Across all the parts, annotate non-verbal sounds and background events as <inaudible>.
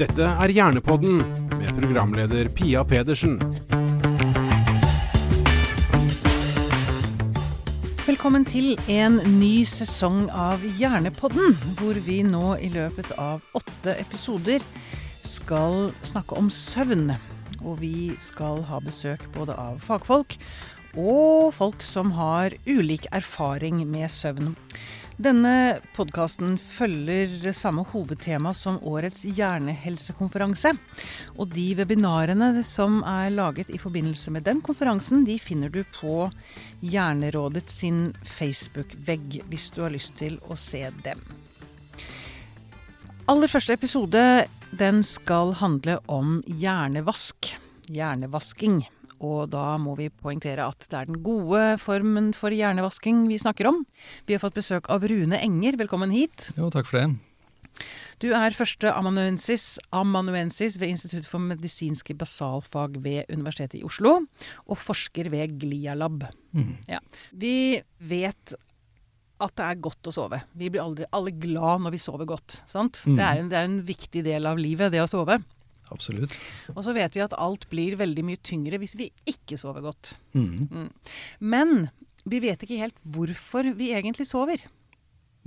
Dette er Hjernepodden med programleder Pia Pedersen. Velkommen til en ny sesong av Hjernepodden, hvor vi nå i løpet av åtte episoder skal snakke om søvn. Og vi skal ha besøk både av fagfolk og folk som har ulik erfaring med søvn. Denne podkasten følger samme hovedtema som årets hjernehelsekonferanse. Og de webinarene som er laget i forbindelse med den konferansen, de finner du på Hjernerådet sin Facebook-vegg, hvis du har lyst til å se dem. Aller første episode den skal handle om hjernevask. Hjernevasking. Og da må vi poengtere at det er den gode formen for hjernevasking vi snakker om. Vi har fått besøk av Rune Enger. Velkommen hit. Jo, takk for det. Du er første amanuensis, amanuensis ved Institutt for medisinske basalfag ved Universitetet i Oslo, og forsker ved Glialab. Mm. Ja. Vi vet at det er godt å sove. Vi blir aldri, alle glad når vi sover godt. sant? Mm. Det, er en, det er en viktig del av livet, det å sove. Absolutt. Og så vet vi at alt blir veldig mye tyngre hvis vi ikke sover godt. Mm. Men vi vet ikke helt hvorfor vi egentlig sover.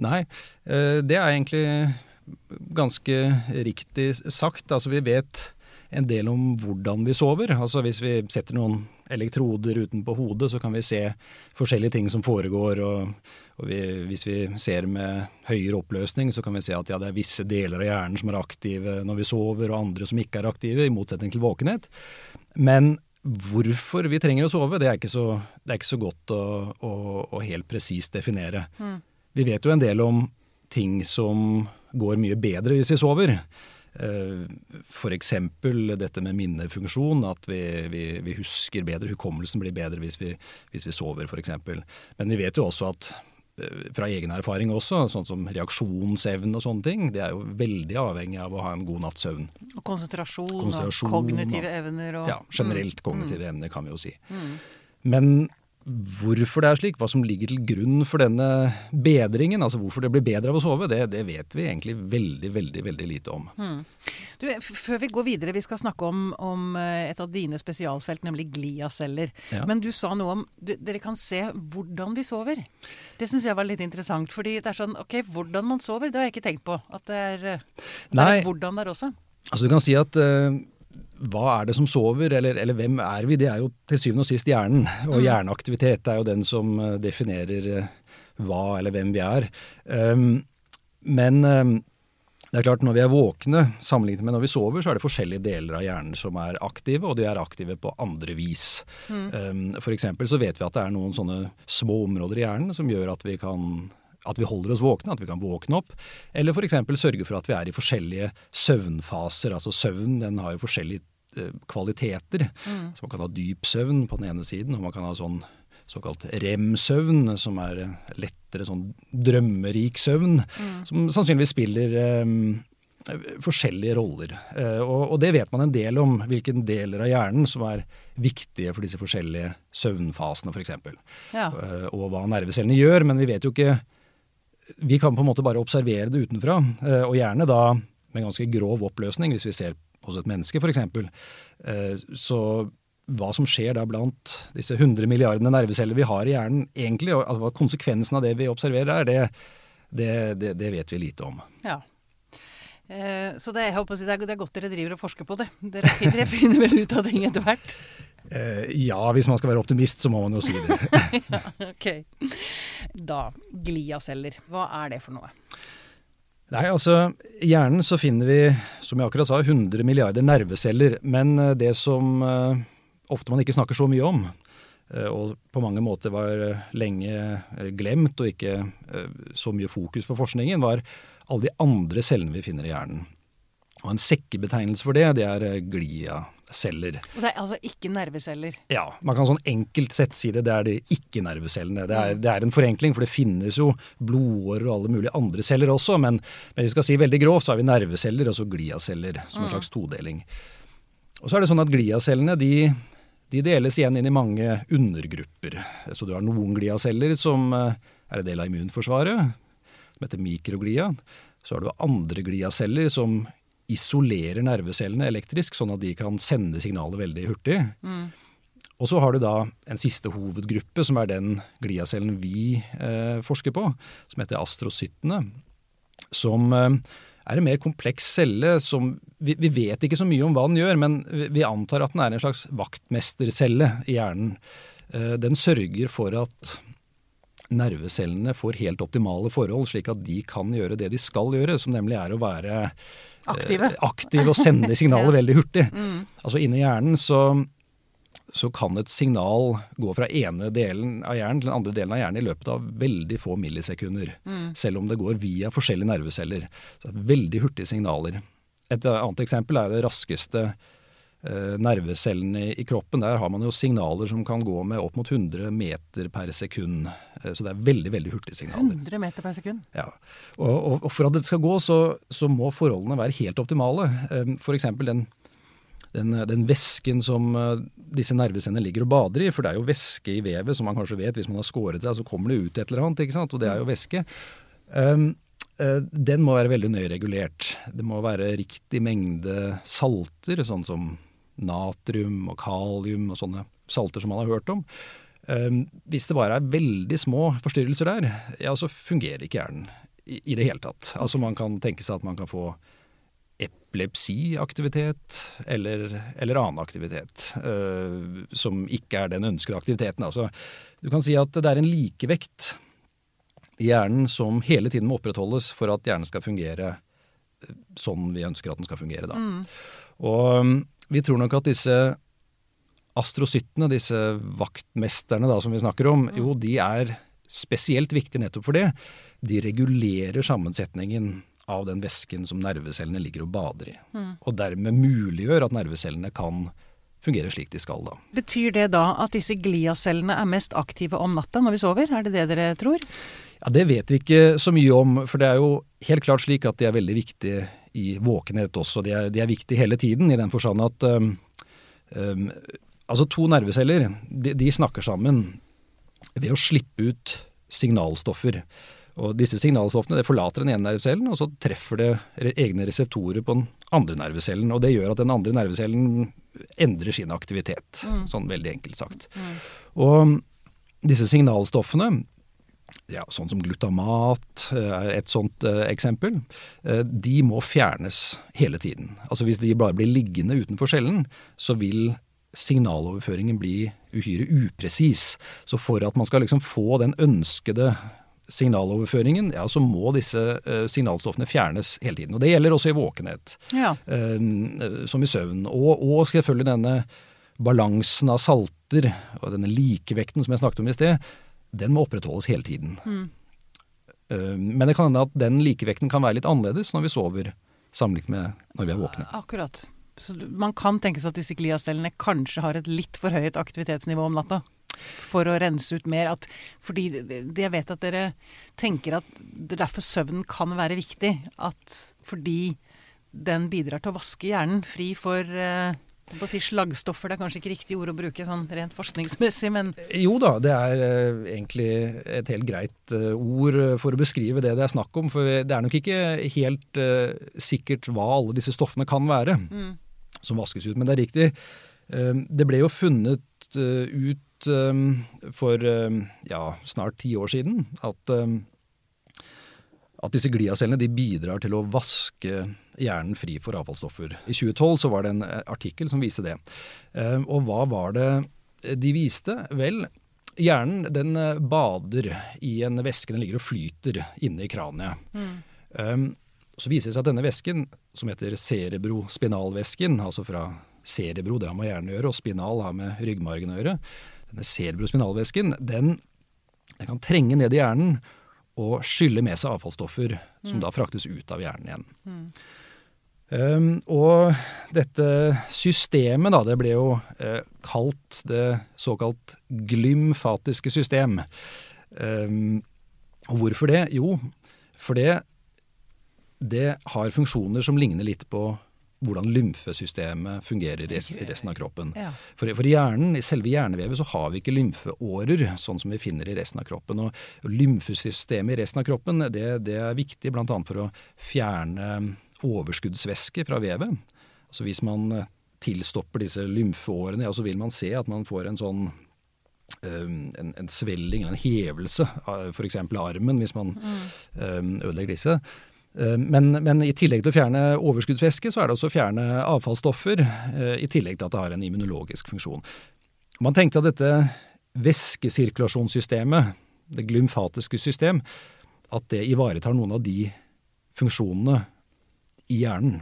Nei, eh, det er egentlig ganske riktig sagt. Altså vi vet en del om hvordan vi sover. Altså hvis vi setter noen elektroder utenpå hodet, så kan vi se forskjellige ting som foregår. og, og vi, hvis vi ser med høyere oppløsning, så kan vi se at ja, det er visse deler av hjernen som er aktive når vi sover, og andre som ikke er aktive, i motsetning til våkenhet. Men hvorfor vi trenger å sove, det er ikke så, det er ikke så godt å, å, å helt presist definere. Vi vet jo en del om ting som går mye bedre hvis vi sover. F.eks. dette med minnefunksjon, at vi, vi, vi, husker bedre. Hukommelsen blir bedre hvis vi, hvis vi sover, f.eks. Men vi vet jo også at eh, fra egen erfaring også, sånn som reaksjonsevne og sånne ting, det er jo veldig avhengig av å ha en god natts søvn. Og konsentrasjon, Konsentrasjon og kognitive og- evner. Og, Ja, generelt Mm. kognitive evner, kan vi jo si. Mm. Men hvorfor det er slik, hva som ligger til grunn for denne bedringen, altså hvorfor det blir bedre av å sove, det, det vet vi egentlig veldig, veldig, veldig lite om. Mm. Du, før vi går videre, vi skal snakke om, om eh, et av dine spesialfelt, nemlig gliaceller. Ja. Men du sa noe om du, dere kan se hvordan vi sover. Det syns jeg var litt interessant. fordi det er sånn OK, hvordan man sover, det har jeg ikke tenkt på. At det er, eh, det er hvordan der også. Altså du kan si at eh, hva er det som sover, eller, eller hvem er vi? Det er jo til syvende og sist hjernen. Og Mm. hjerneaktivitet er jo den som eh, definerer eh, hva eller hvem vi er. Um, men um, det er klart når vi er våkne sammenlignet med når vi sover, så er det forskjellige deler av hjernen som er aktive, og de er aktive på andre vis. Um, for eksempel så vet vi at det er noen sånne små områder i hjernen som gjør at vi kan at vi holder oss våkne, at vi kan våkne opp. Eller f.eks. sørge for at vi er i forskjellige søvnfaser. Altså søvn den har jo forskjellige eh, kvaliteter. Så man kan ha dyp søvn på den ene siden, og man kan ha sånn såkalt rem-søvn, som er eh, lettere sånn drømmerik søvn, som sannsynligvis spiller um, forskjellige roller. Uh, og, og det vet man en del om, hvilke deler av hjernen som er viktige for disse forskjellige søvnfasene, f.eks. Ja. Uh, og hva nervecellene gjør, men vi vet jo ikke Vi kan på en måte bare observere det utenfra, uh, og gjerne da med ganske grov oppløsning, hvis vi ser hos et menneske f.eks. Eh, Så hva som skjer da blant disse 100 milliardene nerveceller vi har i hjernen, egentlig, og altså hva konsekvensen av det vi observerer er, det, det, det, det vet vi lite om. Ja. Eh, så det, jeg håper det, er, det er godt dere driver og forsker på det. Dere, dere finner vel ut av ting etter hvert? Eh, Ja, hvis man skal være optimist, så må man jo si det. <laughs> ja, Ok. Da, gliaceller. Hva er det for noe? Nei, altså I hjernen så finner vi, som jeg akkurat sa, 100 milliarder nerveceller. Men eh, det som uh, ofte man ikke snakker så mye om, uh, og på mange måter var eh, lenge glemt og ikke så mye fokus på forskningen, var alle de andre cellene vi finner i hjernen. Og En sekkebetegnelse for det, det er eh, gliaceller. Og det er altså ikke nerveceller. Ja, man kan sånn enkelt sett si det. Det er de ikke-nervecellene. Det, er- det er en forenkling, for det finnes jo blodårer og alle mulige andre celler også, men, men vi skal si veldig grovt, så har vi nerveceller og så gliaceller som en slags todeling. Og så er det sånn at gliacellene de, de deles igjen inn i mange undergrupper. Så du har noen gliaceller som eh, er en del av immunforsvaret, som heter mikroglia. Så har du andre gliaceller som isolerer nervecellene elektrisk, sånn at de kan sende signalet veldig hurtig. Og så har du da en siste hovedgruppe, som er den gliacellen vi eh, forsker på, som heter astrocyttene. Som eh, er en mer kompleks celle som vi, vi, vet ikke så mye om hva den gjør, men vi, vi antar at den er en slags vaktmestercelle i hjernen. Eh, den sørger for at nervecellene får helt optimale forhold, slik at de kan gjøre det de skal gjøre, som nemlig er å være Aktive. eh, aktiv og sende <laughs> signaler Ja. veldig hurtig. Mm. Altså inni hjernen så, så kan et signal gå fra ene delen av hjernen til den andre delen av hjernen i løpet av veldig få millisekunder. Mm. Selv om det går via forskjellige nerveceller. Så det er veldig hurtige signaler. Et annet eksempel er det raskeste eh, nervecellene i, kroppen. Der har man jo signaler som kan gå med opp mot 100 meter per sekund. Eh, så det er veldig, veldig hurtige signaler. 100 meter per sekund. Ja, og, og, og for at det skal gå, så, så må forholdene være helt optimale. F.eks. For eksempel den, den, den væsken som eh, disse nervecellene ligger og bader i, for det er jo væske i vevet, som man kanskje vet, hvis man har skåret seg, så kommer det ut et eller annet, ikke sant, og det er jo væske. Um, eh, den må være veldig nøye regulert. Det må være riktig mengde salter, sånn som natrium og kalium og sånne salter som man har hørt om. Um, hvis det bare er veldig små forstyrrelser der, ja, så fungerer ikke hjernen i, det hele tatt. Altså Man kan tenke seg at man kan få epilepsiaktivitet eller, eller annen aktivitet øh, som ikke er den ønskede aktiviteten. Altså, du kan si at det er en likevekt i hjernen som hele tiden må opprettholdes for at hjernen skal fungere øh, sånn vi ønsker at den skal fungere. Da. Og øhm, vi tror nok at disse astrocyttene, disse vaktmesterne da, som vi snakker om, jo de er spesielt viktige nettopp for det. De regulerer sammensetningen av den væsken som nervecellene ligger og bader i. Og dermed muliggjør at nervecellene kan fungere slik de skal da. Betyr det da at disse gliacellene er mest aktive om natta når vi sover? Er det det dere tror? Ja, Det vet vi ikke så mye om, for det er jo helt klart slik at de er veldig viktige i våkenhet også. De er, de er viktige hele tiden, i den forstand at um, um, altså to nerveceller de, de snakker sammen ved å slippe ut signalstoffer. Og disse signalstoffene det forlater den ene nervecellen, og så treffer det egne reseptorer på den andre nervecellen. Og det gjør at den andre nervecellen endrer sin aktivitet, sånn veldig enkelt sagt. Og disse signalstoffene, ja, sånn som glutamat eh, er et sånt eh, eksempel, eh, de må fjernes hele tiden. Altså Hvis de bare blir liggende utenfor cellen, så vil signaloverføringen bli uhyre upresis. Så for at man skal liksom få den ønskede signaloverføringen, ja, så må disse eh, signalstoffene fjernes hele tiden. Og Det gjelder også i våkenhet, Ja. eh, som i søvn. Og, og selvfølgelig denne balansen av salter, og denne likevekten som jeg snakket om i sted, den må opprettholdes hele tiden. Mm. men det kan hende at den likevekten kan være litt annerledes når vi sover, sammenlignet med når vi er våkne. Akkurat. Så man kan tenke seg at disse gliacellene kanskje har et litt for høyt aktivitetsnivå om natta? For å rense ut mer. At, fordi jeg vet at dere tenker at det er derfor søvnen kan være viktig. At fordi den bidrar til å vaske hjernen fri for eh, jeg holdt på å si slaggstoffer. Det er kanskje ikke riktig ord å bruke sånn rent forskningsmessig, men Jo da, det er eh, egentlig et helt greit eh, ord eh, for å beskrive det det er snakk om. For det er nok ikke helt sikkert hva alle disse stoffene kan være som vaskes ut. Men det er riktig. det ble jo funnet ut for ja, snart ti år siden at at disse gliacellene de bidrar til å vaske hjernen fri for avfallsstoffer. I 2012 så var det en eh, artikkel som viste det. Eh, Og hva var det de viste? Vel, hjernen den eh, bader i en væske, den ligger og flyter inne i kraniet. Mm. Så viser det seg at denne væsken, som heter cerebrospinalvæsken, altså fra cerebro, det har med hjernen å gjøre, og spinal har med ryggmargen å gjøre, denne cerebrospinalvæsken, den, den kan trenge ned i hjernen og skylle med seg avfallsstoffer som da fraktes ut av hjernen igjen. Um, og dette systemet, da, det ble jo eh, kalt det såkalt glymfatiske system. Um, og hvorfor det? Jo, fordi det har funksjoner som ligner litt på hvordan lymfesystemet fungerer i resten av kroppen. ja. For, for i hjernen, i selve hjernevevet så har vi ikke lymfeårer, sånn som vi finner i resten av kroppen. Og, og lymfesystemet i resten av kroppen det, det er viktig bl.a. for å fjerne overskuddsvæske fra vevet. Altså hvis man eh, tilstopper disse lymfeårene, ja, så vil man se at man får en sånn en, en svelling eller en hevelse f.eks. armen, hvis man mm. ødelegger disse. Men, men, i tillegg til å fjerne overskuddsvæske, så er det også å fjerne avfallsstoffer. I tillegg til at det har en immunologisk funksjon. Man tenkte at dette væskesirkulasjonssystemet, det glymfatiske system, at det ivaretar noen av de funksjonene i hjernen.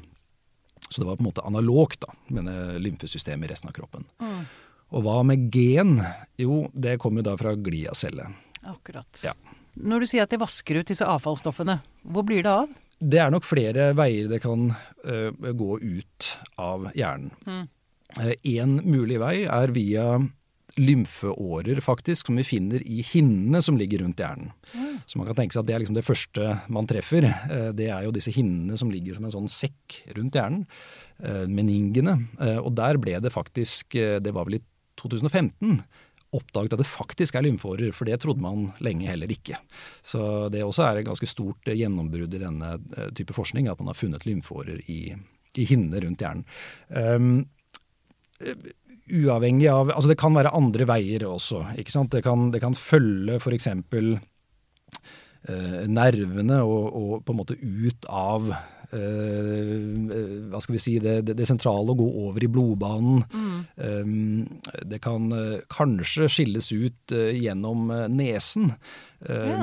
Så det var på en måte analogt da, med lymfesystemet i resten av kroppen. Mm. Og hva med gen? Jo, det kommer jo da fra gliacelle. Akkurat. Ja. Når du sier at de vasker ut disse avfallsstoffene, hvor blir det av? Det er nok flere veier det kan uh, gå ut av hjernen. Mm. Uh, en mulig vei er via lymfeårer, faktisk, som vi finner i hinnene som ligger rundt hjernen. Mm. Så man kan tenke seg at det er liksom det første man treffer. Uh, det er jo disse hinnene som ligger som en sånn sekk rundt hjernen. Meningene. Og der ble det faktisk, det var vel i 2015, oppdaget at det faktisk er lymfeårer, for det trodde man lenge heller ikke. Så det også er et ganske stort gjennombrudd i denne type forskning, at man har funnet lymfeårer i, i hinnene rundt hjernen. Um, uavhengig av Altså det kan være andre veier også. ikke sant? Det kan, det kan følge f.eks. Eh, nervene og, og, på en måte ut av eh, hva skal vi si, det, det, det, sentrale å gå over i blodbanen. Mm. Det kan uh, kanskje skilles ut gjennom nesen. Ja.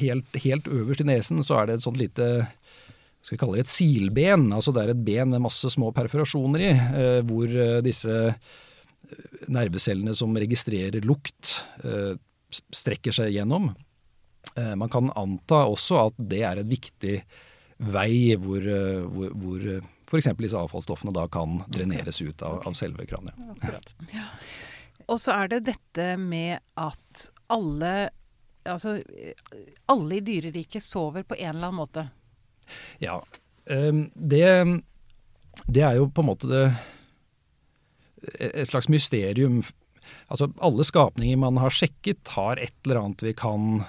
helt, helt, øverst i nesen så er det et sånt lite skal vi kalle det et silben. altså Det er et ben med masse små perforasjoner i, eh, hvor eh, disse eh, nervecellene som registrerer lukt, strekker seg gjennom. Man kan anta også at det er et viktig vei hvor, hvor, hvor f.eks. disse avfallsstoffene da kan dreneres ut av, av selve kraniet. Ja. Og så er det dette med at alle, altså, alle i dyreriket sover på en eller annen måte. Ja. Ehm, det, det er jo på en måte det, et slags mysterium. Altså, alle skapninger man har sjekket, har et eller annet vi kan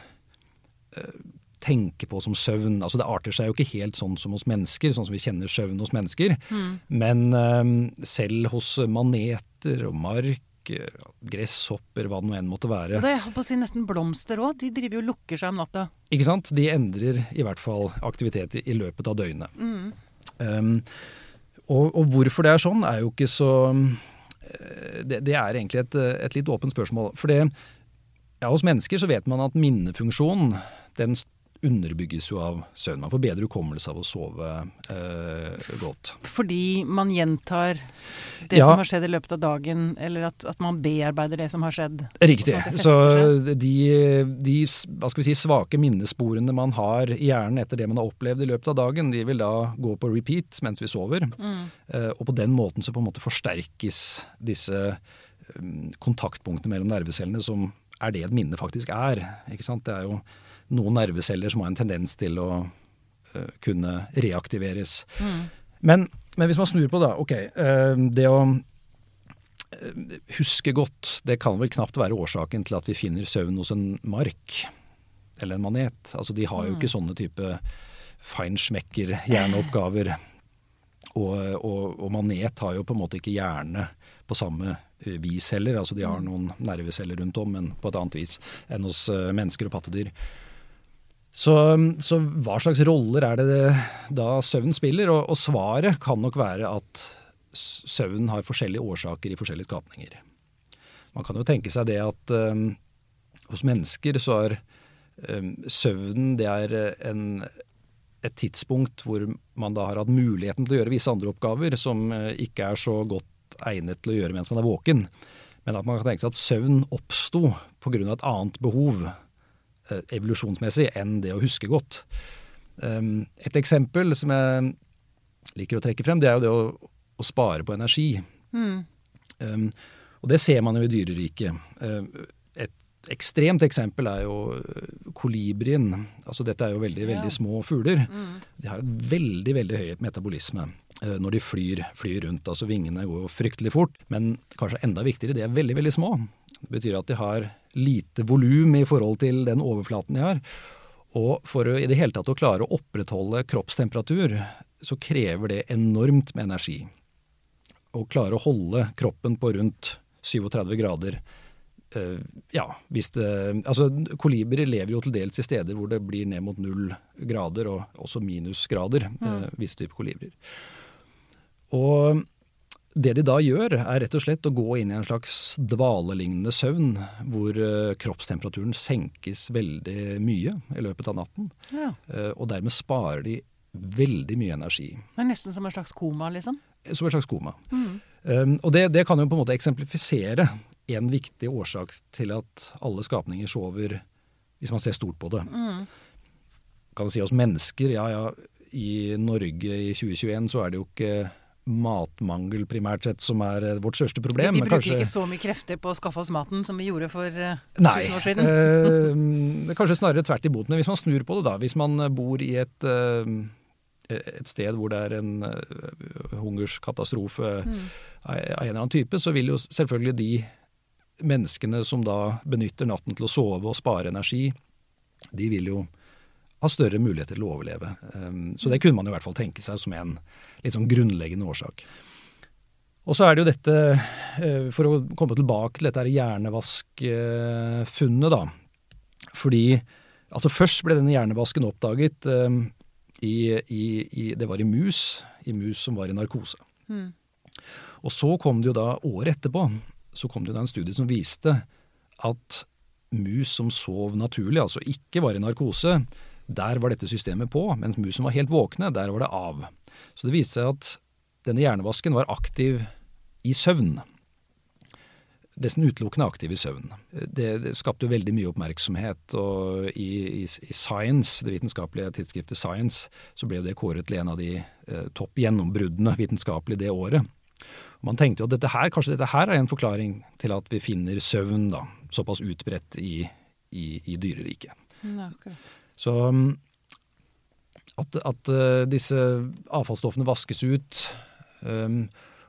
tenke på som søvn. Altså, det arter seg jo ikke helt sånn som hos mennesker, sånn som vi kjenner søvn hos mennesker. Mm. Men um, selv hos maneter og mark gresshopper, hva det nå enn måtte være. Det er på å si nesten blomster òg. De driver jo og lukker seg om natta. Ikke sant. De endrer i hvert fall aktivitet i, løpet av døgnet. Mm. Um, og, og, hvorfor det er sånn, er jo ikke så eh, Det, det er egentlig et, et, litt åpent spørsmål. For det, ja, hos mennesker så vet man at minnefunksjonen den underbygges jo av søvn. Man får bedre hukommelse av å sove eh, godt. Fordi man gjentar det ja. som har skjedd i løpet av dagen, eller at, at man bearbeider det som har skjedd? Riktig. Så de, de si, svake minnesporene man har i hjernen etter det man har opplevd i løpet av dagen, de vil da gå på repeat mens vi sover. Mm. Eh, og på den måten så på en måte forsterkes disse um, kontaktpunktene mellom nervecellene som er det et minne faktisk er. Ikke sant? Det er jo noen nerveceller som har en tendens til å uh, kunne reaktiveres. Mm. Men, men, hvis man snur på det, ok. Uh, det å uh, huske godt, det kan vel knapt være årsaken til at vi finner søvn hos en mark eller en manet. Altså De har jo mm. ikke sånne type feinschmecker-hjerneoppgaver. Og, og, og, manet har jo på en måte ikke hjerne på samme vis heller. Altså de har mm. noen nerveceller rundt om, men på et annet vis enn hos mennesker og pattedyr. Så, så, hva slags roller er det da søvn spiller? Og, og, svaret kan nok være at søvn har forskjellige årsaker i forskjellige skapninger. Man kan jo tenke seg det at um, hos mennesker så er um, søvnen det er en, et tidspunkt hvor man da har hatt muligheten til å gjøre visse andre oppgaver som ikke er så godt egnet til å gjøre mens man er våken. Men at man kan tenke seg at søvn oppsto pga. et annet behov Eh, evolusjonsmessig enn det å huske godt. Ehm, et eksempel som jeg liker å trekke frem, det er jo det å, å spare på energi. Mm. Um, og det ser man jo i dyreriket. Um, et ekstremt eksempel er jo kolibrien. Altså dette er jo veldig, veldig små fugler. Mm. De har et veldig, veldig høy metabolisme uh, når de flyr, flyr rundt. Altså vingene går jo fryktelig fort, men kanskje enda viktigere, de er veldig, veldig små. Det betyr at de har lite volum i forhold til den overflaten de har. Og for å, i det hele tatt å klare å opprettholde kroppstemperatur, så krever det enormt med energi. Å klare å holde kroppen på rundt 37 grader eh, ja, hvis det Altså, kolibri lever jo til dels i steder hvor det blir ned mot null grader, og også minusgrader, mm. visse typer kolibrier. Og det de da gjør, er rett og slett å gå inn i en slags dvalelignende søvn, hvor uh, kroppstemperaturen senkes veldig mye i løpet av natten. Ja. Og dermed sparer de veldig mye energi. Det er nesten som en slags koma, liksom? Som en slags koma. Mm. Um, og det, det, kan jo på en måte eksemplifisere en viktig årsak til at alle skapninger sover, hvis man ser stort på det. Mm. Kan si oss mennesker, ja ja, i Norge i 2021 så er det jo ikke matmangel primært sett som er eh, vårt største problem. Vi bruker kanskje... ikke så mye krefter på å skaffe oss maten som vi gjorde for uh, tusen år siden? Nei, eh, kanskje snarere tvert imot. Men hvis man snur på det, da. Hvis man bor i et, uh, et sted hvor det er en uh, hungerskatastrofe mm. av en eller annen type, så vil jo selvfølgelig de menneskene som da benytter natten til å sove og spare energi, de vil jo ha større muligheter til å overleve. Um, så det kunne man jo i hvert fall tenke seg som en litt sånn grunnleggende årsak. Og så er det jo dette, uh, for å komme tilbake til dette hjernevaskfunnet, da. Fordi altså først ble denne hjernevasken oppdaget um, i, i, i, Det var i mus, i mus som var i narkose. Mm. Og så kom det jo da, året etterpå, så kom det da en studie som viste at mus som sov naturlig, altså ikke var i narkose, der var dette systemet på, mens musen var helt våkne, der var det av. Så det viste seg at denne hjernevasken var aktiv i søvn. Nesten utelukkende aktiv i søvn. Det, det skapte jo veldig mye oppmerksomhet. og i, i, i, Science, det vitenskapelige tidsskriftet Science, så ble det kåret til en av de eh, topp gjennombruddene vitenskapelig det året. Man tenkte jo at dette her, kanskje dette her er en forklaring til at vi finner søvn da, såpass utbredt i, i, i dyreriket. Ja, akkurat. Så um, at, at uh, disse avfallsstoffene vaskes ut um,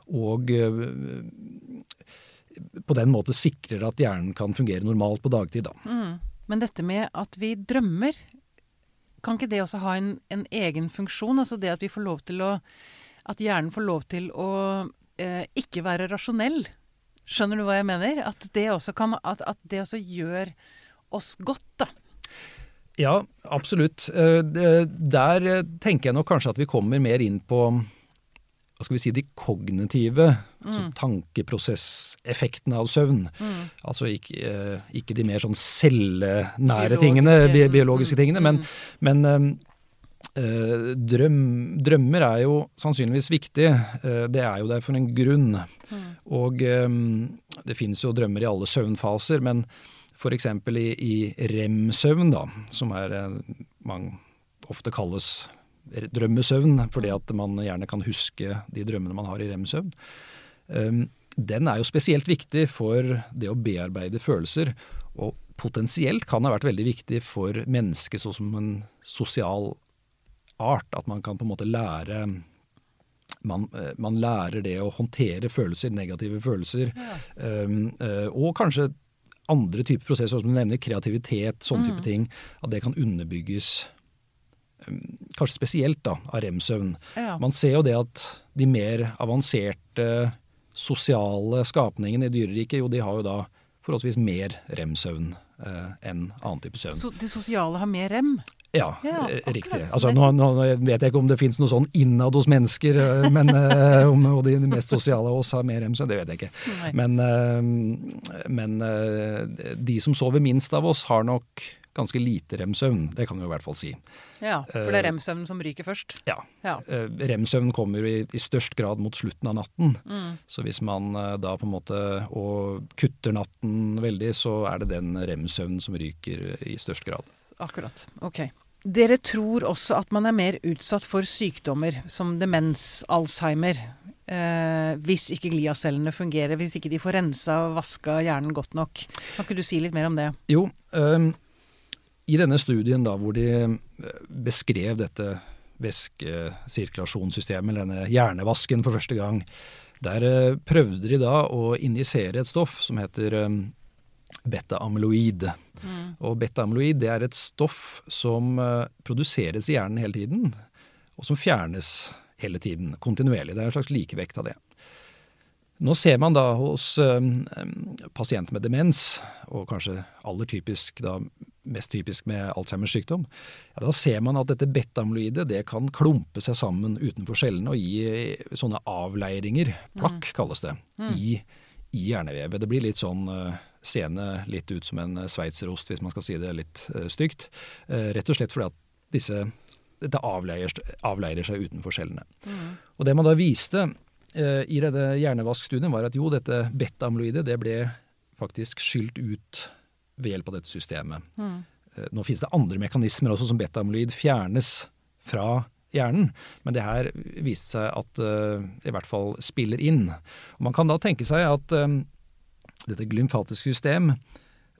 og uh, på den måten sikrer at hjernen kan fungere normalt på dagtid. Da. Mm. Men dette med at vi drømmer, kan ikke det også ha en, en, egen funksjon? Altså det at vi får lov til å At hjernen får lov til å eh, ikke være rasjonell. Skjønner du hva jeg mener? At det også, kan, at, at det også gjør oss godt, da. Ja, absolutt. Eh, der eh, tenker jeg nok kanskje at vi kommer mer inn på hva skal vi si, de kognitive mm. altså tankeprosesseffektene av søvn. Mm. Altså ikke, eh, ikke, de mer sånn cellenære biologiske. tingene, bi biologiske mm. tingene, men, mm. men drøm, drømmer er jo sannsynligvis viktig. Det er jo der for en grunn. Mm. Og øh, det finnes jo drømmer i alle søvnfaser, men F.eks. i, i rem-søvn, da, som er eh, man ofte kalles drømmesøvn, fordi at man gjerne kan huske de drømmene man har i rem-søvn. Ehm, den er jo spesielt viktig for det å bearbeide følelser, og potensielt kan ha vært veldig viktig for mennesket som en sosial art, at man kan på en måte lære man, eh, man lærer det å håndtere følelser, negative følelser, ja. um, og kanskje andre typer prosesser, som du nevner, kreativitet, sånne mm. type ting, at det kan underbygges um, kanskje spesielt da, av rem-søvn. Ja. Man ser jo det at de mer avanserte sosiale skapningene i dyreriket, jo de har jo da forholdsvis mer rem-søvn eh, enn annen type søvn. Så de sosiale har mer rem? Ja, ja eh, riktig. Altså, nå, nå, vet jeg ikke om det finnes noe sånn innad hos mennesker, eh, men om, om de mest sosiale av oss har mer MC, det vet jeg ikke. Men, men de som sover minst av oss, har nok ganske lite rem-søvn. Det kan vi i hvert fall si. Ja, For det er rem-søvnen som ryker først? Ja. ja. Rem-søvn kommer i, i, størst grad mot slutten av natten. Mm. Så hvis man da på en måte og kutter natten veldig, så er det den rem-søvnen som ryker i størst grad. Akkurat. Ok. Dere tror også at man er mer utsatt for sykdommer som demens, Alzheimer, eh, hvis ikke gliacellene fungerer, hvis ikke de får rensa og vaska hjernen godt nok. Kan ikke du si litt mer om det? Jo, um, i denne studien da, hvor de eh, beskrev dette væskesirkulasjonssystemet, eller denne hjernevasken for første gang, der uh, prøvde de da å injisere et stoff som heter um, beta-amyloid. Og beta-amyloid det er et stoff som eh, produseres i hjernen hele tiden, og som fjernes hele tiden, kontinuerlig. Det er en slags likevekt av det. Nå ser man da hos eh, pasienter med demens, og kanskje aller typisk da mest typisk med Alzheimers sykdom, ja, da ser man at dette beta-amyloidet det kan klumpe seg sammen utenfor cellene og gi sånne avleiringer, plakk kalles det, i, i hjernevevet. Det blir litt sånn seende litt ut som en sveitserost, hvis man skal si det litt uh, stygt. Uh, rett og slett fordi at disse, dette avleier, avleirer seg utenfor cellene. Og det man da viste i denne hjernevaskstudien, var at jo, dette beta-amyloidet det ble faktisk skylt ut ved hjelp av dette systemet. Mm. Nå finnes det andre mekanismer også som beta-amyloid fjernes fra hjernen, men det her viste seg at uh, i hvert fall spiller inn. Og man kan da tenke seg at um, dette glymfatiske system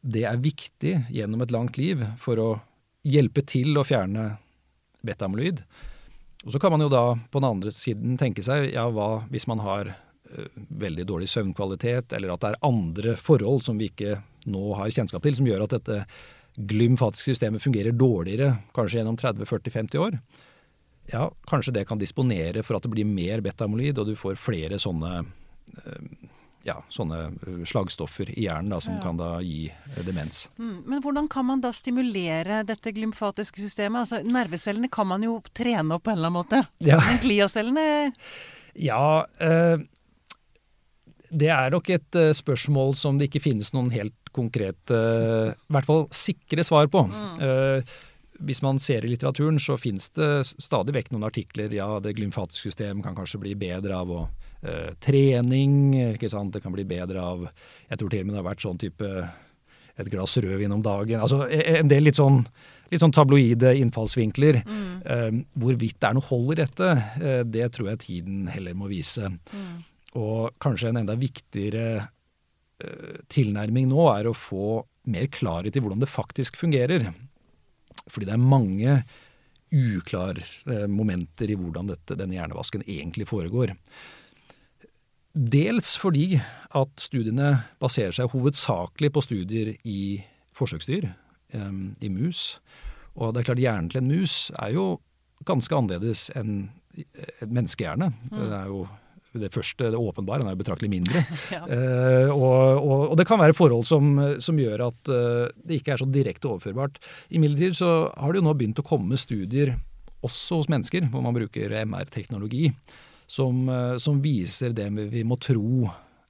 det er viktig gjennom et langt liv for å hjelpe til å fjerne beta-amyloid. Og så kan man jo da på den andre siden tenke seg ja, hva hvis man har ø, veldig dårlig søvnkvalitet, eller at det er andre forhold som vi ikke nå har kjennskap til, som gjør at dette glymfatiske systemet fungerer dårligere, kanskje gjennom 30-40-50 år. Ja, kanskje det kan disponere for at det blir mer beta-amyloid, og du får flere sånne ja, sånne slagstoffer i hjernen da, som ja. kan da gi demens. Mm, men hvordan kan man da stimulere dette glymfatiske systemet? Altså, Nervecellene kan man jo trene opp på en eller annen måte. Ja. Men gliacellene Ja, eh, det er nok et uh, spørsmål som det ikke finnes noen helt konkrete, i hvert fall sikre svar på. Mm. Eh, hvis man ser i litteraturen, så finnes det stadig vekk noen artikler. Ja, det glymfatiske system kan kanskje bli bedre av å trening. ikke sant? Det kan bli bedre av Jeg tror til og med det har vært sånn type et glass rødvin om dagen. Altså e, e, en del litt sånn, litt sånn tabloide innfallsvinkler. Mm. hvorvidt det er noe hold i dette, det tror jeg tiden heller må vise. Mm. Og kanskje en enda viktigere uh, tilnærming nå er å få mer klarhet i hvordan det faktisk fungerer. Fordi det er mange uklare momenter i hvordan dette, denne hjernevasken egentlig foregår. Dels fordi at studiene baserer seg hovedsakelig på studier i forsøksdyr, i mus. Og det er klart hjernen til en mus er jo ganske annerledes enn et menneskehjerne. Mm. Det er jo det første, det åpenbare, den er jo betraktelig mindre. <laughs> ja. uh, og, og, og, det kan være forhold som, som gjør at uh, det ikke er så direkte overførbart. Imidlertid så har det jo nå begynt å komme studier også hos mennesker, hvor man bruker MR-teknologi, som, uh, som, viser det vi må tro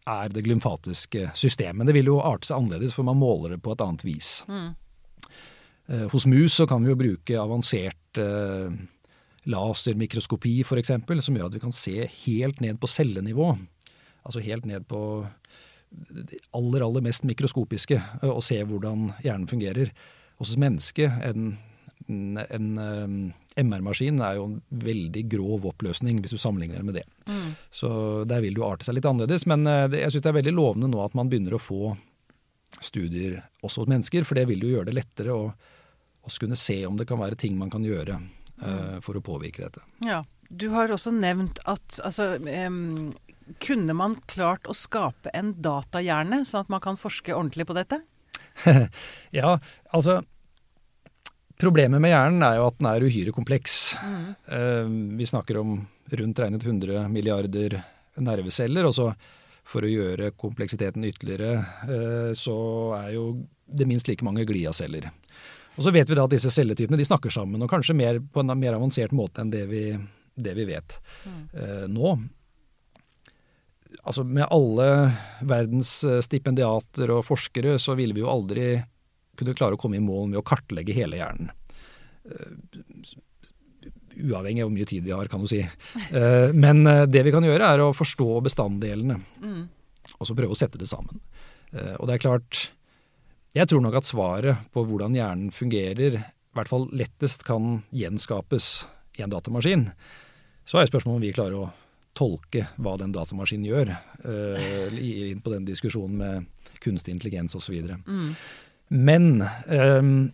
er det glymfatiske systemet. Det vil jo arte seg annerledes, for man måler det på et annet vis. Mm. Hos mus så kan vi jo bruke avansert lasermikroskopi f.eks., som gjør at vi kan se helt ned på cellenivå. Altså helt ned på det aller, aller mest mikroskopiske, og se hvordan hjernen fungerer. Hos mennesket, en, en, en MR-maskin er jo en veldig grov oppløsning, hvis du sammenligner det med det. Mm. Så der vil det jo arte seg litt annerledes. Men det, jeg syns det er veldig lovende nå at man begynner å få studier også hos mennesker, for det vil jo gjøre det lettere å, å kunne se om det kan være ting man kan gjøre uh, for å påvirke dette. Ja, Du har også nevnt at altså, um, kunne man klart å skape en datahjerne, sånn at man kan forske ordentlig på dette? <laughs> ja, altså Problemet med hjernen er jo at den er uhyre kompleks. Mm. Uh, vi snakker om rundt regnet 100 milliarder nerveceller. og så For å gjøre kompleksiteten ytterligere, uh, så er jo det minst like mange gliaceller. Og så vet vi da at disse celletypene de snakker sammen, og kanskje mer, på en mer avansert måte enn det vi, det vi vet mm. uh, nå. Altså Med alle verdens eh, stipendiater og forskere så ville vi jo aldri kunne klare å komme i mål med å kartlegge hele hjernen. Uh, uavhengig av hvor mye tid vi har, kan du si. Uh, men det vi kan gjøre, er å forstå bestanddelene. Mm. Og så prøve å sette det sammen. og det er klart jeg tror nok at svaret på hvordan hjernen fungerer, i hvert fall lettest kan gjenskapes i en datamaskin. Så er spørsmålet om vi klarer å tolke hva den datamaskinen gjør, <laughs> inn på den diskusjonen med kunstig intelligens osv. Mm. Men um,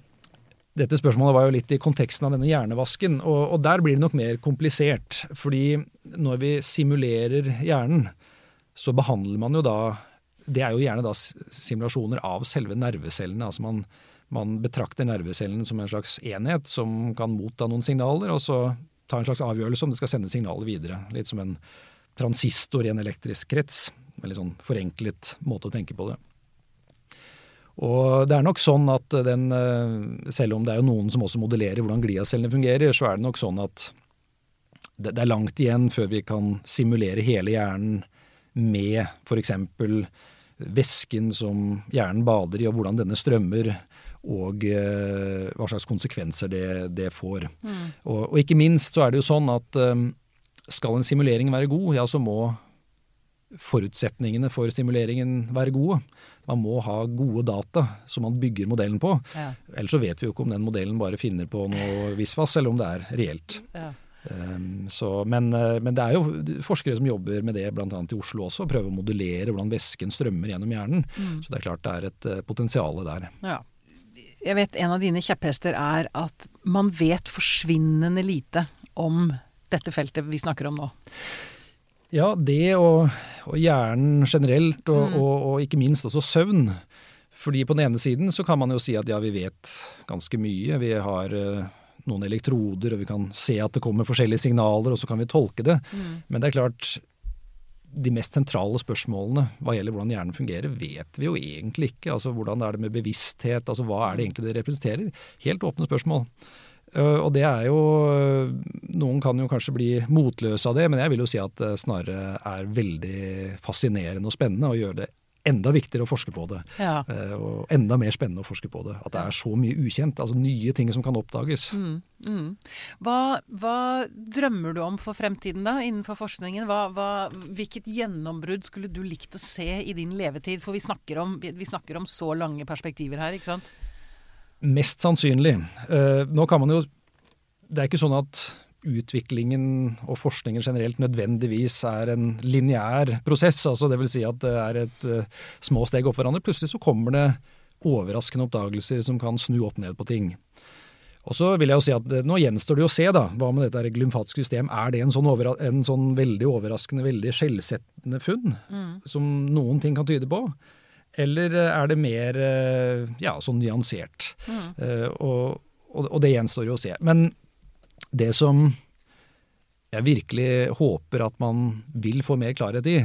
dette spørsmålet var jo litt i konteksten av denne hjernevasken, og, og, der blir det nok mer komplisert. Fordi når vi simulerer hjernen, så behandler man jo da det er jo gjerne da simulasjoner av selve nervecellene. altså man, man betrakter nervecellen som en slags enhet som kan motta noen signaler, og så ta en slags avgjørelse om det skal sende signaler videre. Litt som en transistor i en elektrisk krets. Veldig sånn forenklet måte å tenke på det. Og det er nok sånn at den, eh, selv om det er jo noen som også modellerer hvordan gliacellene fungerer, så er det nok sånn at det, er langt igjen før vi kan simulere hele hjernen med f.eks. væsken som hjernen bader i, og hvordan denne strømmer, og eh, hva slags konsekvenser det, det får. Mm. Og, og, ikke minst så er det jo sånn at eh, skal en simulering være god, ja så må forutsetningene for simuleringen være gode. Man må ha gode data som man bygger modellen på. Ja. Ellers så vet vi jo ikke om den modellen bare finner på noe visvas, eller om det er reelt. Ja. Um, så, men, eh, men, det er jo forskere som jobber med det bl.a. i Oslo også, prøver å modellere hvordan væsken strømmer gjennom hjernen. Mm. Så det er klart det er et uh, potensial der. Ja. Jeg vet en av dine kjepphester er at man vet forsvinnende lite om dette feltet vi snakker om nå. Ja, det og, og hjernen generelt, og, mm. og, og, ikke minst også søvn. Fordi på den ene siden så kan man jo si at ja, vi vet ganske mye. Vi har uh, noen elektroder, og vi kan se at det kommer forskjellige signaler, og så kan vi tolke det. Mm. Men det er klart, de mest sentrale spørsmålene hva gjelder hvordan hjernen fungerer, vet vi jo egentlig ikke. Altså Hvordan er det med bevissthet, altså hva er det egentlig det representerer? Helt åpne spørsmål. Eh, og det er jo Noen kan jo kanskje bli motløse av det, men jeg vil jo si at det snarere er veldig fascinerende og spennende å gjøre det enda viktigere å forske på det. Ja. Eh, og enda mer spennende å forske på det. At det er så mye ukjent. Altså nye ting som kan oppdages. Mm, mm. Hva, hva, drømmer du om for fremtiden da, innenfor forskningen? Hva, hva, hvilket gjennombrudd skulle du likt å se i din levetid? For vi snakker, om, vi snakker om så lange perspektiver her, ikke sant? Mest sannsynlig. Uh, nå kan man jo Det er ikke sånn at utviklingen og forskningen generelt nødvendigvis er en lineær prosess. altså det vil Si at det er et uh, små steg opp hverandre. Plutselig så kommer det overraskende oppdagelser som kan snu opp ned på ting. Og så vil jeg jo si at Nå gjenstår det å se da, hva med dette glymfatiske system. Er det en sånn, en sånn veldig overraskende, veldig skjellsettende funn mm. som noen ting kan tyde på? Eller er det mer eh, ja, sånn nyansert? Mm. Uh, og, og, og, det gjenstår jo å se. Men det som jeg virkelig håper at man vil få mer klarhet i,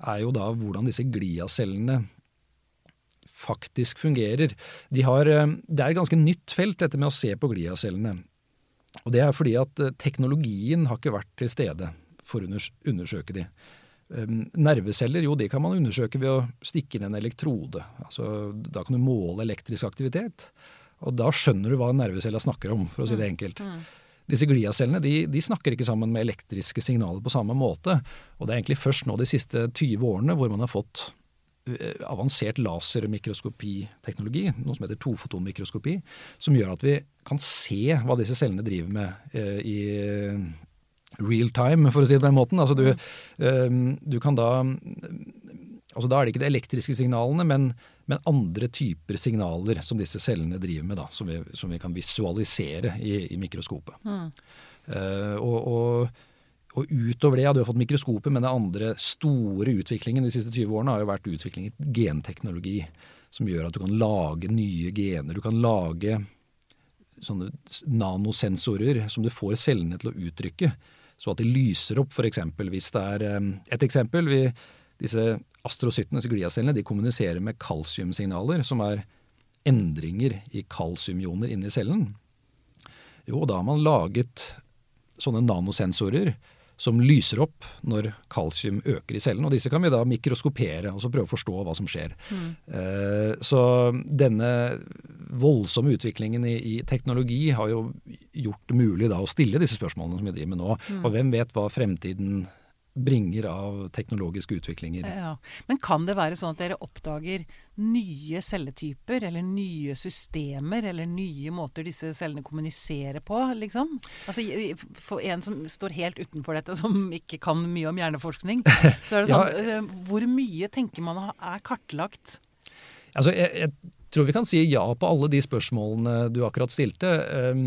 er jo da hvordan disse gliacellene faktisk fungerer. De har, eh, det er et ganske nytt felt, dette med å se på gliacellene. Og det er fordi at teknologien har ikke vært til stede for å undersøke de. Ehm, nerveceller, jo det kan man undersøke ved å stikke inn en elektrode. Altså, da kan du måle elektrisk aktivitet. Og da skjønner du hva nervecella snakker om, for å si det mm. enkelt. Mm. Disse gliacellene de, de, snakker ikke sammen med elektriske signaler på samme måte. Og det er egentlig først nå de siste 20 årene hvor man har fått eh, avansert lasermikroskopiteknologi, noe som heter tofotonmikroskopi, som gjør at vi kan se hva disse cellene driver med eh, i real time, for å si det på den måten. Altså du, mm. du kan da altså Da er det ikke de elektriske signalene, men, men, andre typer signaler som disse cellene driver med, da, som, vi, som vi kan visualisere i, i mikroskopet. Mm. Uh, og, og, og, utover det, ja, du har fått mikroskopet, men den andre store utviklingen de siste 20 årene har jo vært utvikling i genteknologi. Som gjør at du kan lage nye gener. Du kan lage sånne nanosensorer som du får cellene til å uttrykke så at de lyser opp, f.eks. hvis det er eh, Et eksempel. Vi, disse astrocytene, gliacellene, de kommuniserer med kalsiumsignaler, som er endringer i kalsiumioner inni cellen. Jo, da har man laget sånne nanosensorer som lyser opp når kalsium øker i cellen. Og disse kan vi da mikroskopere og så prøve å forstå hva som skjer. Mm. Eh, så denne voldsomme utviklingen i, i, teknologi har jo gjort det mulig da å stille disse spørsmålene som vi driver med nå. Mm. Og hvem vet hva fremtiden bringer av teknologiske utviklinger. Ja. Men kan det være sånn at dere oppdager nye celletyper, eller nye systemer, eller nye måter disse cellene kommuniserer på, liksom? Altså, For en som står helt utenfor dette, som ikke kan mye om hjerneforskning, så er det <laughs> sånn ja. Eh, hvor mye tenker man er kartlagt? Altså, jeg, jeg, tror vi kan si ja på alle de spørsmålene du akkurat stilte. Um,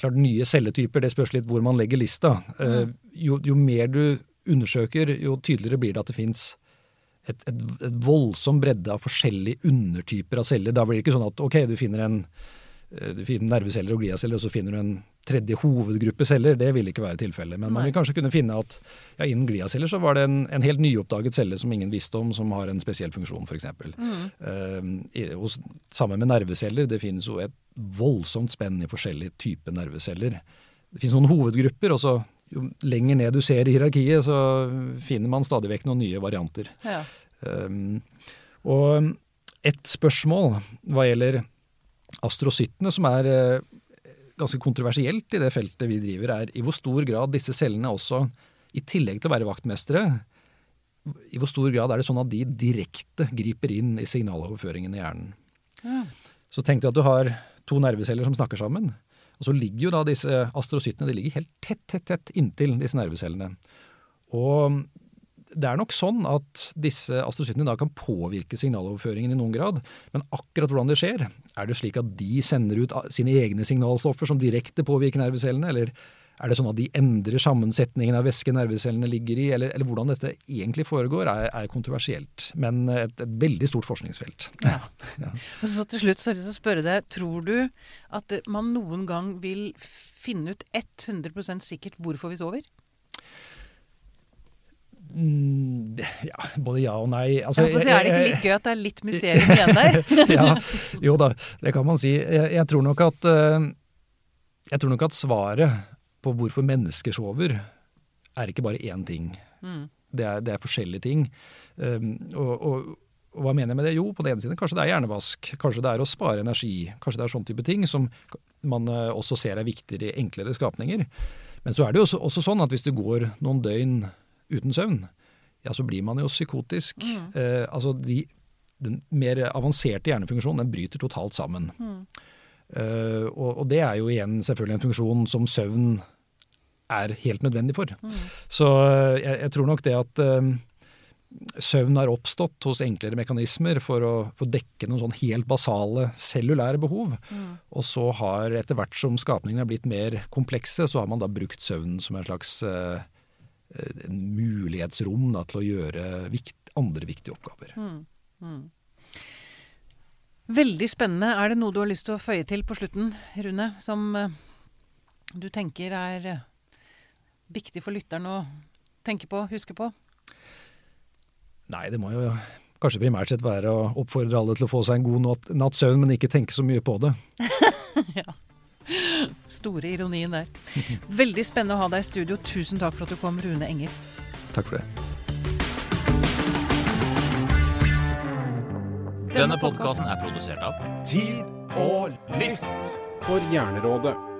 klart Nye celletyper, det spørs litt hvor man legger lista. Uh, jo, jo mer du undersøker, jo tydeligere blir det at det fins et, et, et voldsom bredde av forskjellige undertyper av celler. Da blir det ikke sånn at ok, du finner en eh, du finner nerveceller og gliaceller, og så finner du en tredje hovedgruppe celler. Det vil ikke være tilfellet. Men man vil kanskje kunne finne at ja, innen gliaceller så var det en, en, helt nyoppdaget celle som ingen visste om, som har en spesiell funksjon, f.eks. Mm. Uh, sammen med nerveceller. Det finnes jo et voldsomt spenn i forskjellige typer nerveceller. Det finnes noen hovedgrupper, og så jo lenger ned du ser i hierarkiet, så finner man stadig vekk noen nye varianter. Ja. Um, og et spørsmål hva gjelder astrocyttene, som er uh, ganske kontroversielt i det feltet vi driver, er i hvor stor grad disse cellene også, i tillegg til å være vaktmestere, i hvor stor grad er det sånn at de direkte griper inn i signaloverføringen i hjernen. Ja. Så tenk deg at du har to nerveceller som snakker sammen. Og så ligger jo da disse astrocyttene de ligger helt tett, tett, tett inntil disse nervecellene. Og det er nok sånn at disse astrocyttene da kan påvirke signaloverføringen i noen grad, men akkurat hvordan det skjer, er det slik at de sender ut sine egne signalstoffer som direkte påvirker nervecellene, eller er det sånn at de endrer sammensetningen av væske nervecellene ligger i, eller, eller, hvordan dette egentlig foregår, er, er kontroversielt. Men et, et, veldig stort forskningsfelt. Ja. <laughs> ja. Og så til slutt så har jeg lyst til å spørre deg, tror du at man noen gang vil finne ut 100% sikkert hvorfor vi sover? Mm, ja, både ja og nei. Altså, jeg, er det ikke litt gøy at det er litt mysterium igjen der? <laughs> ja, jo da, det kan man si. Jeg, jeg, tror nok at, uh, jeg tror nok at svaret på hvorfor mennesker sover, er ikke bare én ting. Mm. Det, er, det, er, forskjellige ting. Um, og, og, og, hva mener jeg med det? Jo, på den ene siden kanskje det er hjernevask. Kanskje det er å spare energi. Kanskje det er sånn type ting som man uh, også ser er viktigere i enklere skapninger. Men så er det jo også, også sånn at hvis du går noen døgn uten søvn, ja, så blir man jo psykotisk. Mm. Eh, altså de, den mer avanserte hjernefunksjonen den bryter totalt sammen. Mm. Eh, og, og, det er jo igjen selvfølgelig en funksjon som søvn er helt nødvendig for. Mm. Så eh, jeg, jeg, tror nok det at eh, søvn har oppstått hos enklere mekanismer for å få dekke noen sånn helt basale cellulære behov. Mm. Og så har etter hvert som skapningene er blitt mer komplekse, så har man da brukt søvn som en slags Eh, en mulighetsrom da, til å gjøre vikt, andre viktige oppgaver. Mm. Mm. Veldig spennende. Er det noe du har lyst til å føye til på slutten, Rune, som uh, du tenker er uh, viktig for lytteren å tenke på, huske på? Nei, det må jo kanskje primært sett være å oppfordre alle til å få seg en god natts søvn, men ikke tenke så mye på det. <laughs> ja. Store ironien der. Veldig spennende å ha deg i studio. Tusen takk for at du kom, Rune Enger. Takk for det. Denne podkasten er produsert av Tid og List for Hjernerådet.